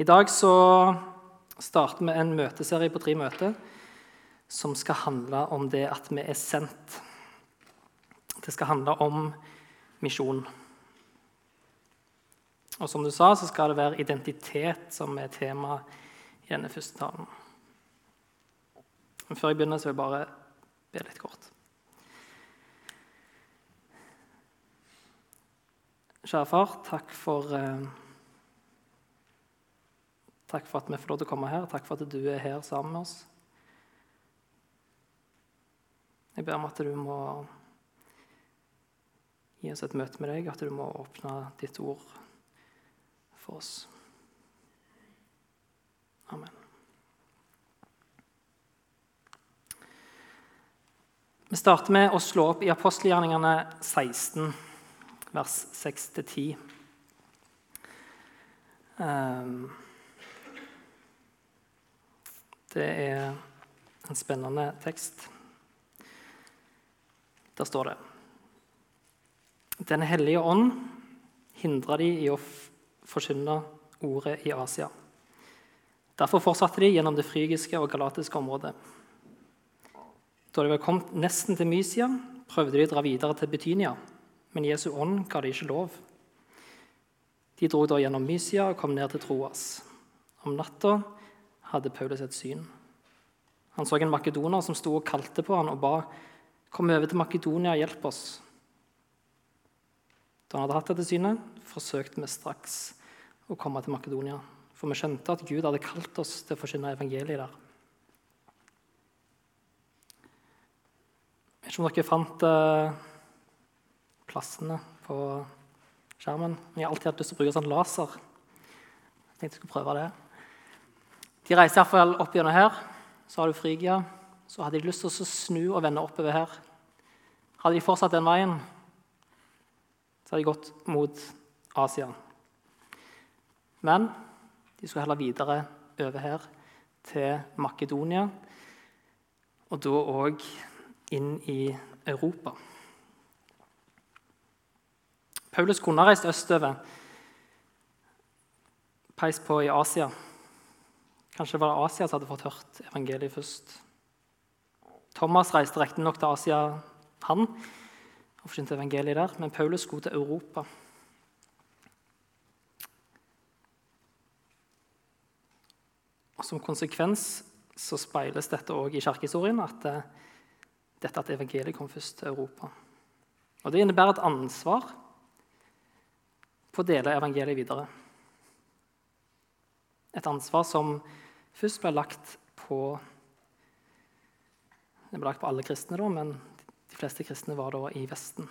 I dag så starter vi en møteserie på tre møter som skal handle om det at vi er sendt. Det skal handle om misjon. Og som du sa, så skal det være identitet som er tema i denne første talen. Men før jeg begynner, så vil jeg bare be litt kort. Kjære far, takk for eh, Takk for at vi får lov til å komme her. Takk for at du er her sammen med oss. Jeg ber om at du må gi oss et møte med deg, at du må åpne ditt ord for oss. Amen. Vi starter med å slå opp i apostelgjerningene 16, vers 6-10. Det er en spennende tekst. Der står det Den hellige ånd hindra de i å forkynne ordet i Asia. Derfor fortsatte de gjennom det frygiske og galatiske området. Da de var kommet nesten til Mysia, prøvde de å dra videre til Betynia, men Jesu ånd ga de ikke lov. De dro da gjennom Mysia og kom ned til Troas. Om natta hadde Paulus et syn. Han så en makedoner som sto og kalte på han og ba kom over til Makedonia og hjelp oss. Da han hadde hatt dette synet, forsøkte vi straks å komme til Makedonia. For vi skjønte at Gud hadde kalt oss til å forkynne evangeliet der. Jeg vet ikke om dere fant eh, plassene på skjermen. Men jeg har alltid hatt lyst til å bruke sånn laser. Jeg tenkte jeg skulle prøve det. De reiser iallfall opp gjennom her. Så har du Frigia. Så hadde de lyst til å snu og vende oppover her. Hadde de fortsatt den veien, så hadde de gått mot Asia. Men de skulle heller videre over her til Makedonia, og da òg inn i Europa. Paulus kunne ha reist østover, peis på i Asia. Kanskje det var Asia som hadde fått hørt evangeliet først. Thomas reiste riktignok til Asia, han, og forkynte evangeliet der, men Paulus skulle til Europa. Og Som konsekvens så speiles dette òg i kirkehistorien, at det, dette at evangeliet kom først til Europa. Og Det innebærer et ansvar på å dele evangeliet videre. Et ansvar som først ble lagt på Den ble lagt på alle kristne, da, men de fleste kristne var da i Vesten.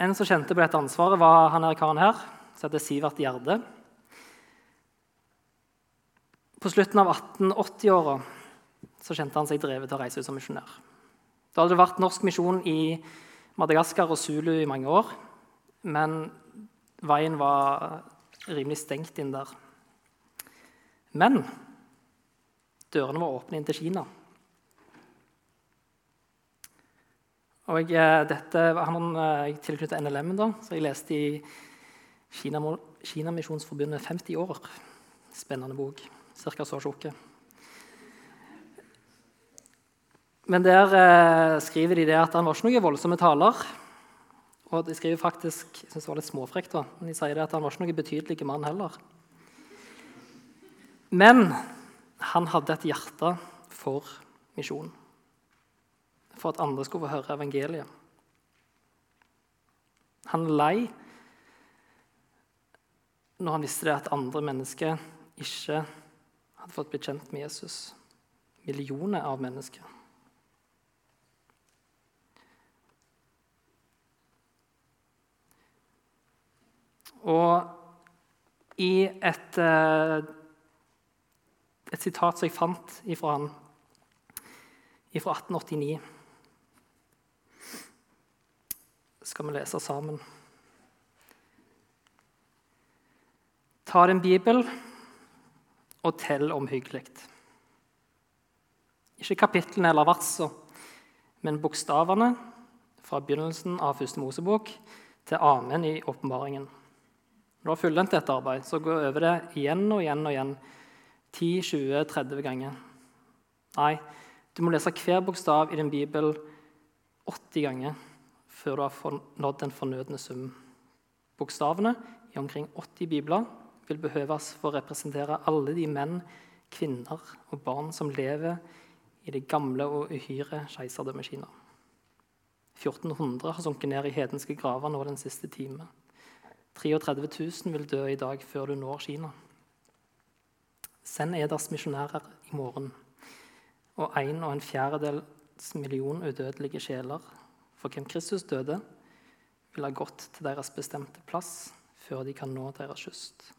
En som kjente på dette ansvaret, var han her karen her, som heter Sivert Gjerde. På slutten av 1880-åra kjente han seg drevet til å reise ut som misjonær. Da hadde det vært norsk misjon i Madagaskar og Zulu i mange år. Men veien var rimelig stengt inn der. Men dørene var åpne inn til Kina. Og jeg, eh, dette, han, eh, tilknyttet NLM, da, så jeg leste i Kinamisjonsforbundet 50 år. Spennende bok. Ca. så tjukk. Men der eh, skriver de det at han var ikke noen voldsomme taler. Og de skriver faktisk, jeg synes det var litt småfrekt, da, men de sier det at han var ikke noen betydelig mann heller. Men han hadde et hjerte for misjon. For at andre skulle få høre evangeliet. Han lei når han visste det at andre mennesker ikke hadde fått bli kjent med Jesus. Millioner av mennesker. Og i et eh, et sitat som jeg fant ifra han fra 1889. Det skal vi lese sammen. Ta en bibel og tell omhyggelig. Ikke kapitlene eller versene, men bokstavene fra begynnelsen av første Mosebok til amen i åpenbaringen. Når du har fullendt dette arbeidet, så gå over det igjen og igjen og igjen. 10-20-30 ganger. Nei, du må lese hver bokstav i din bibel 80 ganger før du har nådd den fornødne sum. Bokstavene i omkring 80 bibler vil behøves for å representere alle de menn, kvinner og barn som lever i det gamle og uhyre keiserdømmet Kina. 1400 har sunket ned i hedenske graver nå den siste time. 33 000 vil dø i dag før du når Kina. Send eders misjonærer i morgen, og en og en fjerdedels million udødelige sjeler, for hvem Kristus døde, vil ha gått til deres bestemte plass før de kan nå deres kyst.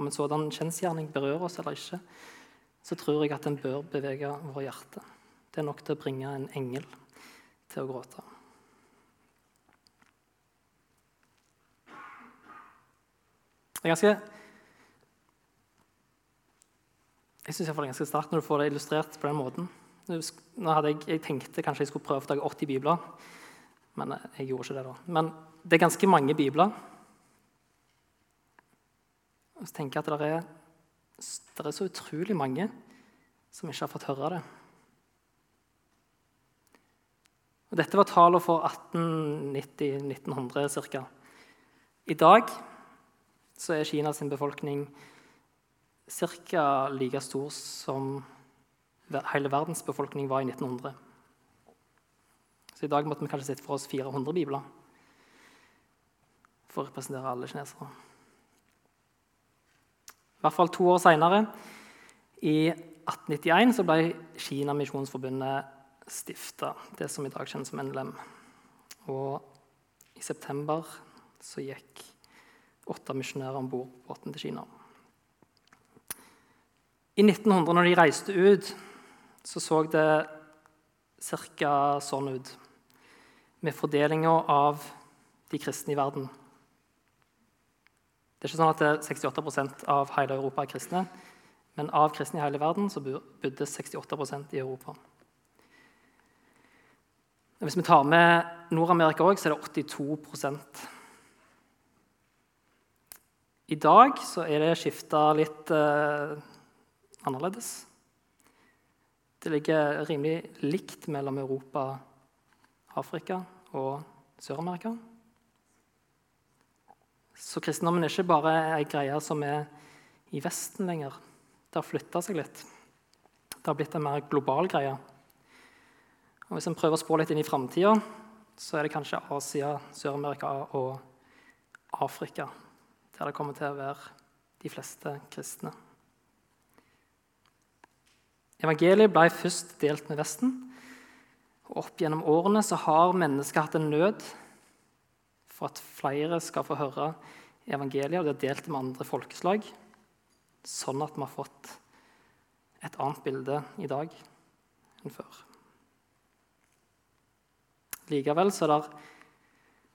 Om en sådan kjensgjerning berører oss eller ikke, så tror jeg at den bør bevege vår hjerte. Det er nok til å bringe en engel til å gråte. Det er ganske Jeg syns det er ganske sterkt når du får det illustrert på den måten. Nå hadde jeg, jeg tenkte kanskje jeg skulle prøve å ta 80 bibler, men jeg gjorde ikke det. da. Men det er ganske mange bibler. Og så tenker jeg at det er, det er så utrolig mange som ikke har fått høre det. Og dette var tallene for 1890-1900 ca. I dag så er Kinas befolkning ca. like stor som hele verdens befolkning var i 1900. Så i dag måtte vi kanskje sette for oss 400 bibler for å representere alle kinesere. I hvert fall to år seinere, i 1891, så ble Kina Misjonsforbundet stifta, det som i dag kjennes som NLM. Og i september så gikk åtte misjonærer om bord på båten til Kina. I 1900, når de reiste ut, så så det ca. sånn ut med fordelinga av de kristne i verden. Det er ikke sånn at 68% av hele Europa er kristne, men av kristne i hele verden så bodde 68% i Europa. Hvis vi tar med Nord-Amerika òg, så er det 82 I dag så er det skifta litt eh, annerledes. Det ligger rimelig likt mellom Europa, Afrika og Sør-Amerika. Så kristendommen er ikke bare ei greie som er i Vesten lenger. Det har flytta seg litt. Det har blitt en mer global greie. Og Hvis en prøver å spå litt inn i framtida, så er det kanskje Asia, Sør-Amerika og Afrika der det kommer til å være de fleste kristne. Evangeliet ble først delt med Vesten. og Opp gjennom årene så har mennesket hatt en nød for at flere skal få høre evangeliet, og de har delt det med andre folkeslag, sånn at vi har fått et annet bilde i dag enn før. Likevel så er det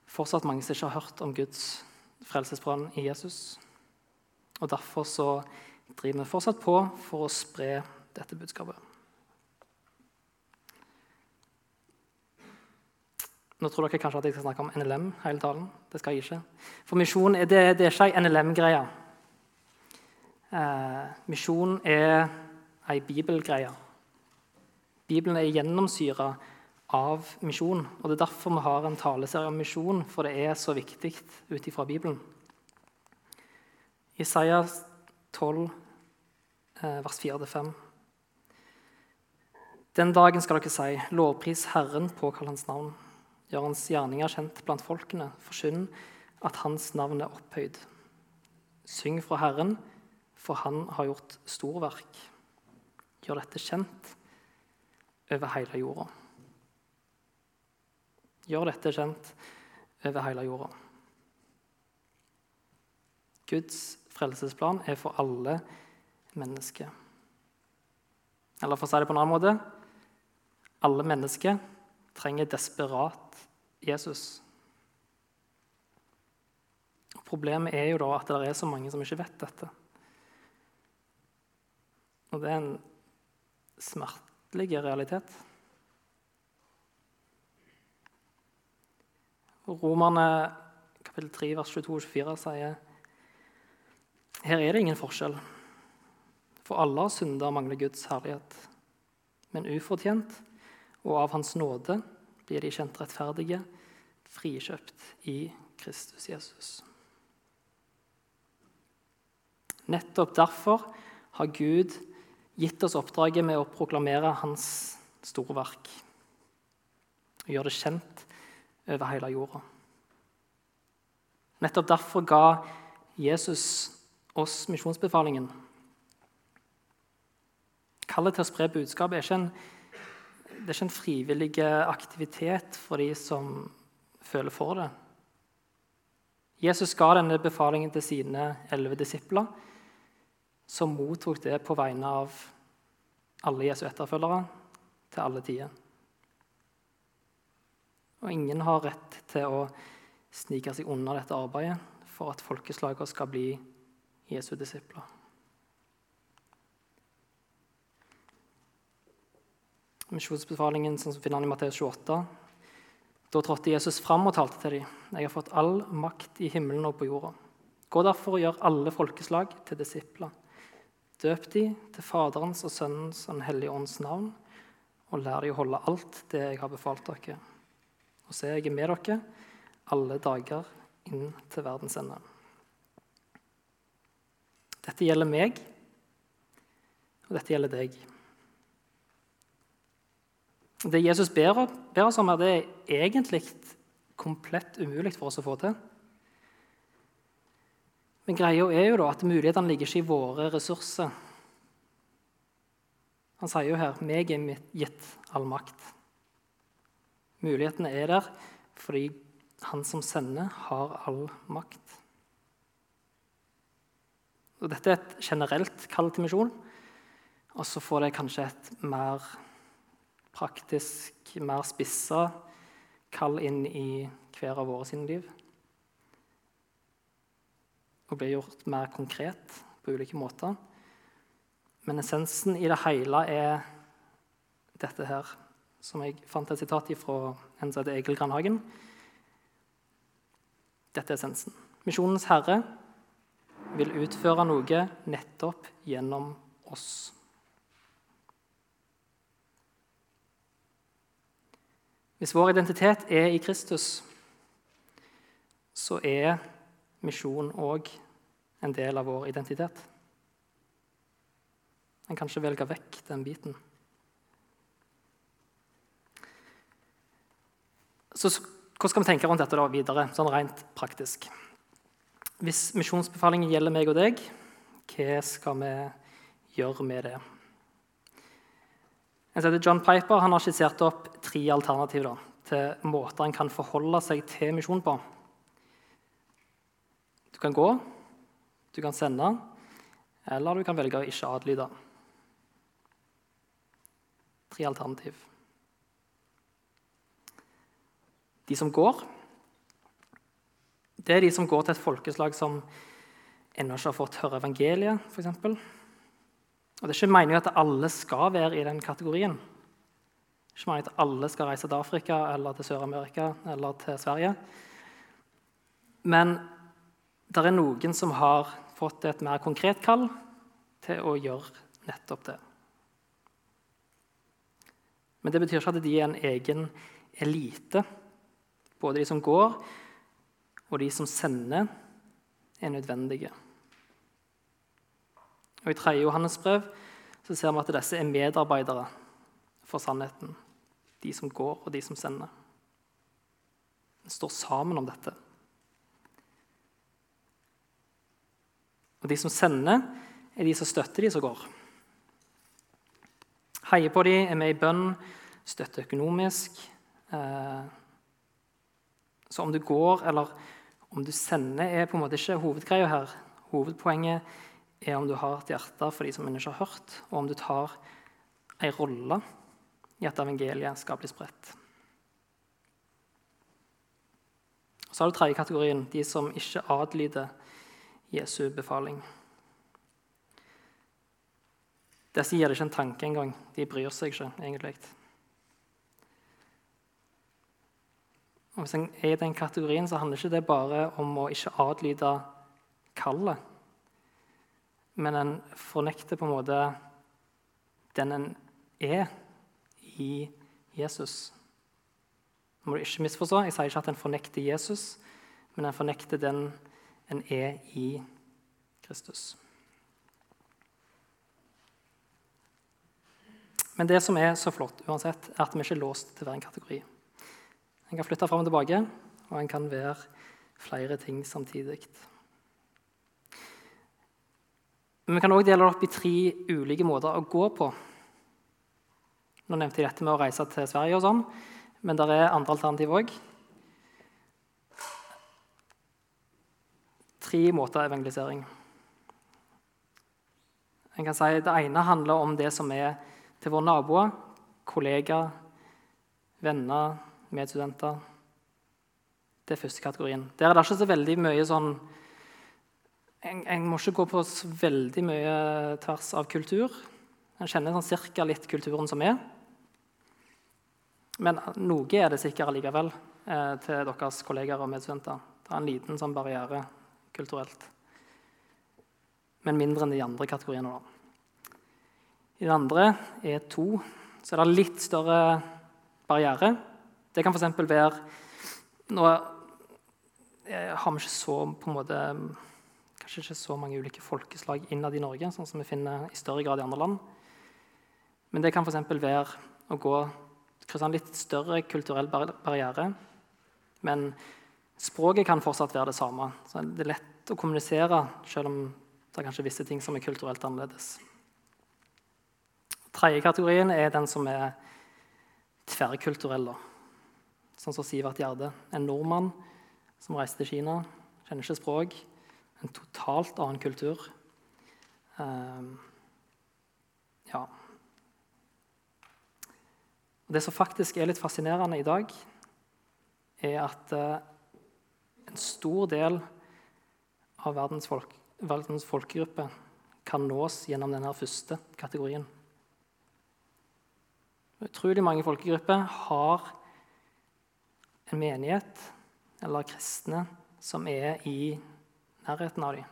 fortsatt mange som ikke har hørt om Guds frelsesplan i Jesus. Og Derfor så driver vi fortsatt på for å spre dette budskapet. Nå tror dere kanskje at jeg skal snakke om NLM hele talen. Det skal jeg ikke. For misjon det, det er ikke ei NLM-greie. Eh, misjon er ei bibelgreie. Bibelen er gjennomsyra av misjon. og Det er derfor vi har en taleserie om misjon, for det er så viktig ut ifra Bibelen. Isaiah 12, eh, vers 4-5. Den dagen skal dere si, lovpris Herren, påkall Hans navn gjør hans gjerninger kjent blant folkene. Forkynn at hans navn er opphøyd. Syng fra Herren, for han har gjort storverk. Gjør dette kjent over hele jorda. Gjør dette kjent over hele jorda. Guds frelsesplan er for alle mennesker. Eller for å si det på en annen måte alle mennesker trenger desperat Jesus. Problemet er jo da at det er så mange som ikke vet dette. Og det er en smertelig realitet. Romerne kapittel 3, vers 22-24 sier her er det ingen forskjell, for alle har synda og mangler Guds herlighet. Men ufortjent og av Hans nåde blir de kjent rettferdige, frikjøpt i Kristus Jesus. Nettopp derfor har Gud gitt oss oppdraget med å proklamere Hans store verk og gjøre det kjent over hele jorda. Nettopp derfor ga Jesus oss misjonsbefalingen. Kallet til å spre budskapet er ikke en, det er ikke en frivillig aktivitet for de som føler for det. Jesus ga denne befalingen til sine elleve disipler, som mottok det på vegne av alle Jesu etterfølgere til alle tider. Og ingen har rett til å snike seg unna dette arbeidet for at folkeslagene skal bli Jesu disipler. Misjonsbefalingen som finner han i Matteus 28. Da trådte Jesus fram og talte til dem. Jeg har fått all makt i himmelen og på jorda. Gå derfor og gjør alle folkeslag til disipler. Døp de til Faderens og Sønnens og Den hellige ånds navn, og lær de å holde alt det jeg har befalt dere. Og jeg er med dere alle dager inn til verdens ende. Dette gjelder meg, og dette gjelder deg. Det Jesus ber, oss om, her, det er egentlig komplett umulig for oss å få til. Men greia er jo da at mulighetene ligger ikke i våre ressurser. Han sier jo her 'meg er gitt all makt'. Mulighetene er der fordi han som sender, har all makt. Og dette er et generelt kall til misjon. Og så får det kanskje et mer praktisk, mer spissa kall inn i hver av våre sine liv. Og blir gjort mer konkret på ulike måter. Men essensen i det hele er dette her som jeg fant et sitat fra en som heter Egil Grandhagen. Dette er essensen. Misjonens herre vil utføre noe nettopp gjennom oss. Hvis vår identitet er i Kristus, så er misjon òg en del av vår identitet. En kan ikke velge vekk den biten. Så hvordan skal vi tenke rundt dette da videre, sånn rent praktisk? Hvis misjonsbefalingen gjelder meg og deg, hva skal vi gjøre med det? En som heter John Piper har skissert opp tre alternativer til måter en kan forholde seg til misjon på. Du kan gå, du kan sende, eller du kan velge å ikke adlyde. Tre alternativ. De som går, det er de som går til et folkeslag som ennå ikke har fått høre evangeliet, f.eks. Og Det er ikke meningen at alle skal være i den kategorien. Det er ikke meningen at alle skal reise til Afrika eller til Sør-Amerika eller til Sverige. Men det er noen som har fått et mer konkret kall til å gjøre nettopp det. Men det betyr ikke at de er en egen elite både de som går, og de som sender, er nødvendige. Og I 3. Johannes brev så ser vi at disse er medarbeidere for sannheten. De som går, og de som sender. Vi står sammen om dette. Og de som sender, er de som støtter de som går. Heier på de, er med i bønn, støtter økonomisk. Eh, så om du går eller om du sender, er på en måte ikke hovedgreia her. Hovedpoenget er om du har et hjerte for de som ennå ikke har hørt, og om du tar en rolle i at evangeliet skal bli spredt. Så har du tredje kategorien, de som ikke adlyder Jesu befaling. Disse gir det ikke en tanke engang. De bryr seg ikke egentlig. Og Hvis en er i den kategorien, så handler ikke det bare om å ikke adlyde kallet. Men en fornekter på en måte den en er i Jesus. Det må du ikke misforstå. Jeg sier ikke at en fornekter Jesus, men en fornekter den en er i Kristus. Men det som er så flott, uansett, er at vi ikke er låst til hver en kategori. En kan flytte fram og tilbake, og en kan være flere ting samtidig. Men vi kan òg dele det opp i tre ulike måter å gå på. Nå nevnte jeg dette med å reise til Sverige, og sånn, men det er andre alternativ òg. Tre måter evangelisering. En kan si Det ene handler om det som er til våre naboer, kollegaer, venner, medstudenter. Det er første kategorien. Der er det ikke så veldig mye sånn En, jeg, må ikke gå på veldig mye tvers av kultur. Jeg kjenner sånn cirka litt kulturen som er. Men noe er det sikkert likevel eh, til deres kollegaer og medstudenter. Det er en liten sånn barriere kulturelt. Men mindre enn de andre kategoriene. da. I den andre er to. Så er det litt større barriere. Det kan f.eks. være Nå eh, har vi ikke så på en måte, kanskje ikke så mange ulike folkeslag innad i Norge, sånn som vi finner i større grad i andre land. Men det kan f.eks. være å gå krysse en litt større kulturell barriere. Men språket kan fortsatt være det samme. Så det er lett å kommunisere selv om det er kanskje visse ting som er kulturelt annerledes. Tredje kategorien er den som er tverrkulturell. Sånn som Sivert Gjerde. En nordmann som reiste til Kina. Kjenner ikke språk. En totalt annen kultur. Um, ja. Det som faktisk er litt fascinerende i dag, er at uh, en stor del av verdens, folk, verdens folkegruppe kan nås gjennom denne første kategorien. Utrolig mange folkegrupper har en menighet eller kristne som er i nærheten av dem.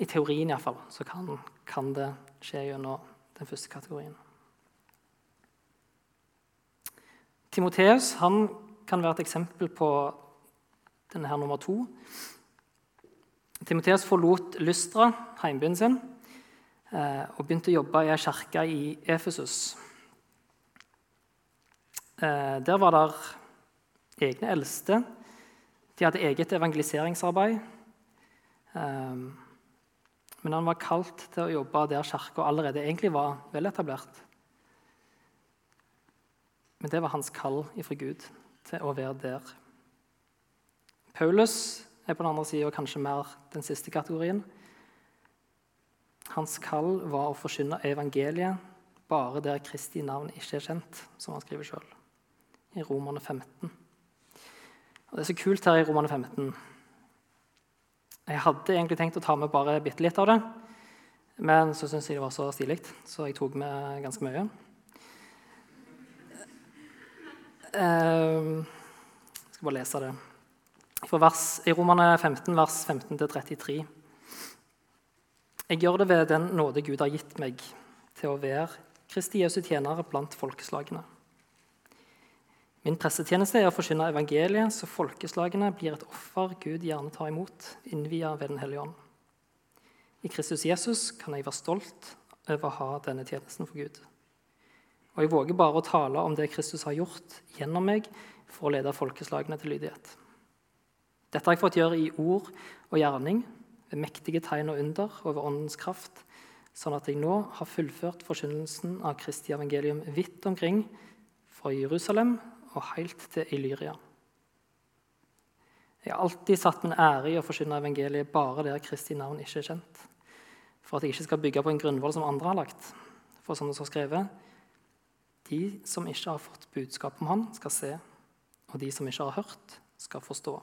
I teorien iallfall så kan, kan det skje gjennom den første kategorien. Timoteus kan være et eksempel på denne her nummer to. Timoteus forlot Lystra, heimbyen sin, eh, og begynte å jobbe i ei kirke i Efesus. Eh, der var det egne eldste. De hadde eget evangeliseringsarbeid. Eh, men han var kalt til å jobbe der kirka allerede egentlig var veletablert. Men det var hans kall ifra Gud til å være der. Paulus er på den andre sida kanskje mer den siste kategorien. Hans kall var å forkynne evangeliet bare der Kristi navn ikke er kjent, som han skriver sjøl i Romerne 15. Og Det er så kult her i Romane 15. Jeg hadde egentlig tenkt å ta med bare bitte litt av det, men så syntes jeg det var så stilig, så jeg tok med ganske mye. Ehm, jeg skal bare lese det. Vers, I Romane 15, vers 15-33. Jeg gjør det ved den nåde Gud har gitt meg, til å være Kristi Jesu tjenere blant folkeslagene. Min pressetjeneste er å forkynne evangeliet, så folkeslagene blir et offer Gud gjerne tar imot, innvia ved Den hellige ånd. I Kristus Jesus kan jeg være stolt over å ha denne tjenesten for Gud. Og jeg våger bare å tale om det Kristus har gjort gjennom meg for å lede folkeslagene til lydighet. Dette har jeg fått gjøre i ord og gjerning, ved mektige tegn og under over Åndens kraft, sånn at jeg nå har fullført forkynnelsen av Kristi evangelium vidt omkring, fra Jerusalem og helt til Illyria. Jeg har alltid satt min ære i å forkynne evangeliet bare der Kristi navn ikke er kjent, for at jeg ikke skal bygge på en grunnvoll som andre har lagt. For som det står skrevet De som ikke har fått budskap om Han, skal se, og de som ikke har hørt, skal forstå.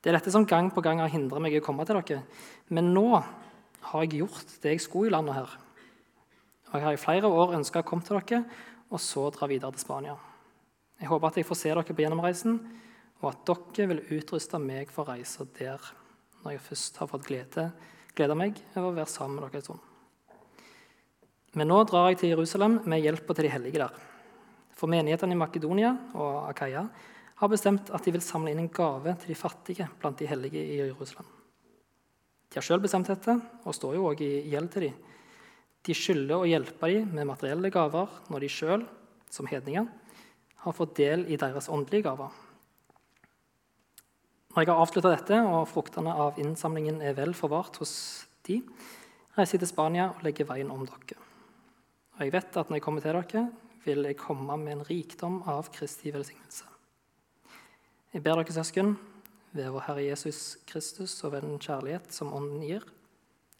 Det er dette som gang på gang har hindret meg i å komme til dere. Men nå har jeg gjort det jeg skulle i landet her. Og jeg har i flere år ønska å komme til dere, og så dra videre til Spania. Jeg håper at jeg får se dere på gjennomreisen, og at dere vil utruste meg for reiser der, når jeg først har fått glede, glede meg over å være sammen med dere en stund. Men nå drar jeg til Jerusalem med hjelpa til de hellige der. For menighetene i Makedonia og Akaya har bestemt at de vil samle inn en gave til de fattige blant de hellige i Jerusalem. De har sjøl bestemt dette, og står jo òg i gjeld til dem. De skylder å hjelpe dem med materielle gaver når de sjøl, som hedninger, har fått del i deres åndelige gaver. Når jeg har avslutta dette, og fruktene av innsamlingen er vel forvart hos de, reiser jeg til Spania og legger veien om dere. Og jeg vet at når jeg kommer til dere, vil jeg komme med en rikdom av Kristi velsignelse. Jeg ber dere, søsken, ved vår Herre Jesus Kristus og ved den kjærlighet som Ånden gir,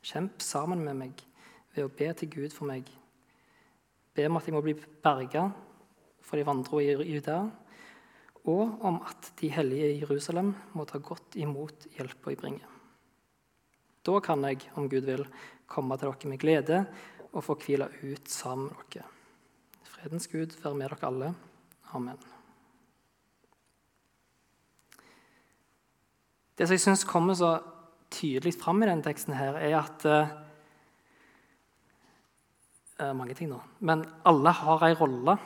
kjemp sammen med meg ved å be til Gud for meg. Be om at jeg må bli berga for de vantro i Judea, og om at de hellige i Jerusalem må ta godt imot hjelpa jeg bringer. Da kan jeg, om Gud vil, komme til dere med glede og få hvile ut sammen med dere. Fredens Gud være med dere alle. Amen. Det som jeg syns kommer så tydelig fram i denne teksten, her, er at uh, Mange ting, nå. Men alle har ei rolle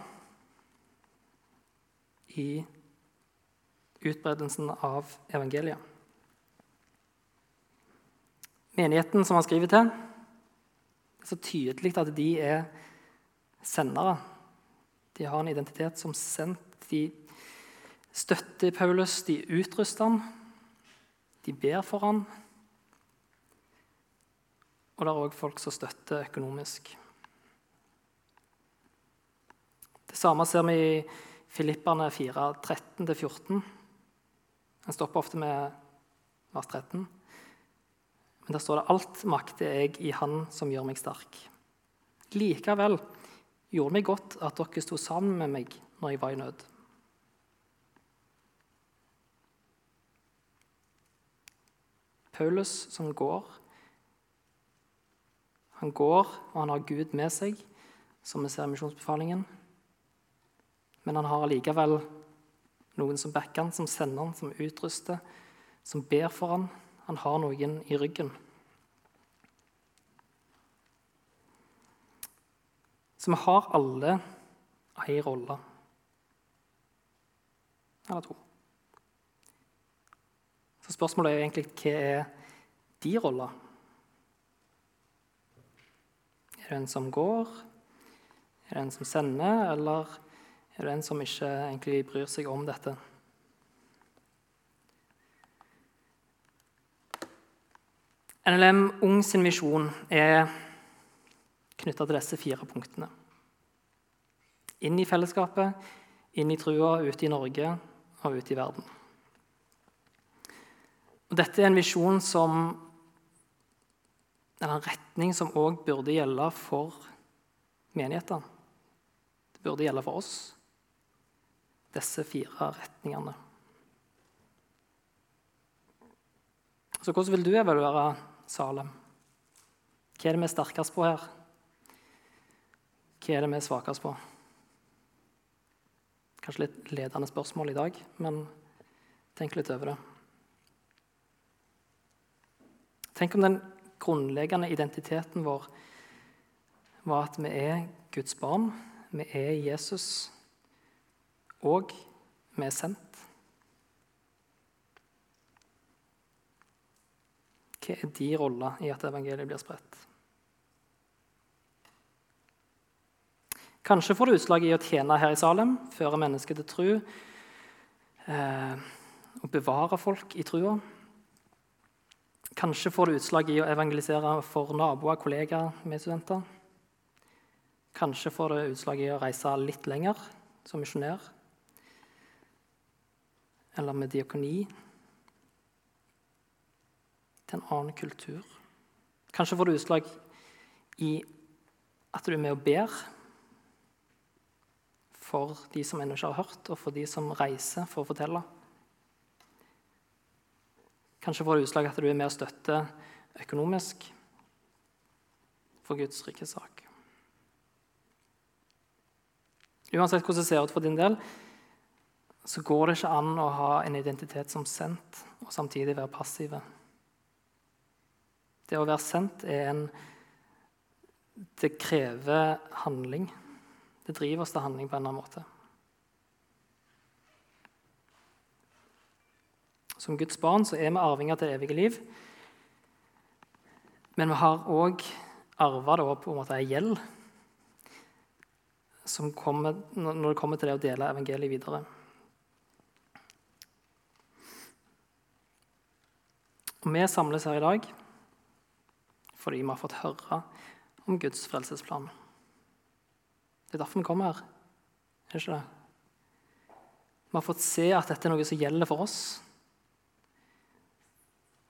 i utbredelsen av evangeliet. Menigheten som han skriver til, det er så tydelig at de er sendere. De har en identitet som sendt. De støtter Paulus, de utruster han, de ber for ham. Og det er òg folk som støtter økonomisk. Det samme ser vi i Filipperne 4, 13-14. En stopper ofte med vers 13. Men der står det 'Alt makter jeg i Han som gjør meg sterk'. Likevel gjorde meg godt at dere sto sammen med meg når jeg var i nød. Paulus som går. Han går, og han har Gud med seg, som vi ser i misjonsbefalingen. Men han har allikevel noen som backer han, som sender han, som utruster, som ber for han. Han har noen i ryggen. Så vi har alle ei rolle. Eller to. Så spørsmålet er egentlig hva er de roller? Er det en som går? Er det en som sender? Eller er den en som ikke egentlig bryr seg om dette? NLM Ung sin visjon er knytta til disse fire punktene. Inn i fellesskapet, inn i trua, ute i Norge og ute i verden. Og dette er en visjon som eller en retning som òg burde gjelde for menighetene. Det burde gjelde for oss, disse fire retningene. Så hvordan vil du evaluere Salem? Hva er det vi er sterkest på her? Hva er det vi er svakest på? Kanskje litt ledende spørsmål i dag, men tenk litt over det. Tenk om den grunnleggende identiteten vår var at vi er Guds barn, vi er Jesus, og vi er sendt. Hva er de roller i at evangeliet blir spredt? Kanskje får det utslag i å tjene her i Salem, føre mennesker til tro, eh, og bevare folk i trua. Kanskje får det utslag i å evangelisere for naboer, kollegaer, medstudenter. Kanskje får det utslag i å reise litt lenger som misjonær. Eller med diakoni. Til en annen kultur. Kanskje får du utslag i at du er med og ber for de som ennå ikke har hørt, og for de som reiser for å fortelle. Kanskje får du utslag at du er med og støtter økonomisk for Guds rike sak. Uansett hvordan det ser ut for din del, så går det ikke an å ha en identitet som sendt og samtidig være passive. Det å være sendt er en Det krever handling. Det driver oss til handling på en eller annen måte. Som Guds barn så er vi arvinger til det evige liv. Men vi har òg arva på en måte ei gjeld kommer, når det kommer til det å dele evangeliet videre. Og Vi samles her i dag fordi vi har fått høre om Guds frelsesplan. Det er derfor vi kommer her. Er det ikke det? Vi har fått se at dette er noe som gjelder for oss.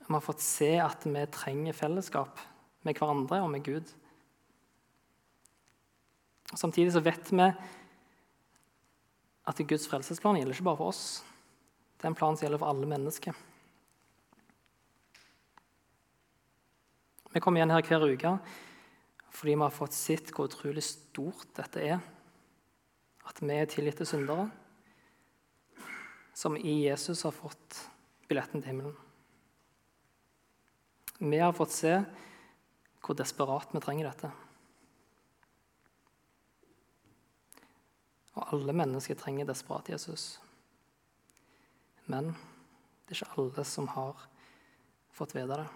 Vi har fått se at vi trenger fellesskap med hverandre og med Gud. Og Samtidig så vet vi at Guds frelsesplan gjelder ikke bare for oss. Det er en plan som gjelder for alle mennesker. Vi kommer igjen her hver uke fordi vi har fått sett hvor utrolig stort dette er. At vi er tilgitte syndere som i Jesus har fått billetten til himmelen. Vi har fått se hvor desperat vi trenger dette. Og alle mennesker trenger desperat Jesus. Men det er ikke alle som har fått vite det.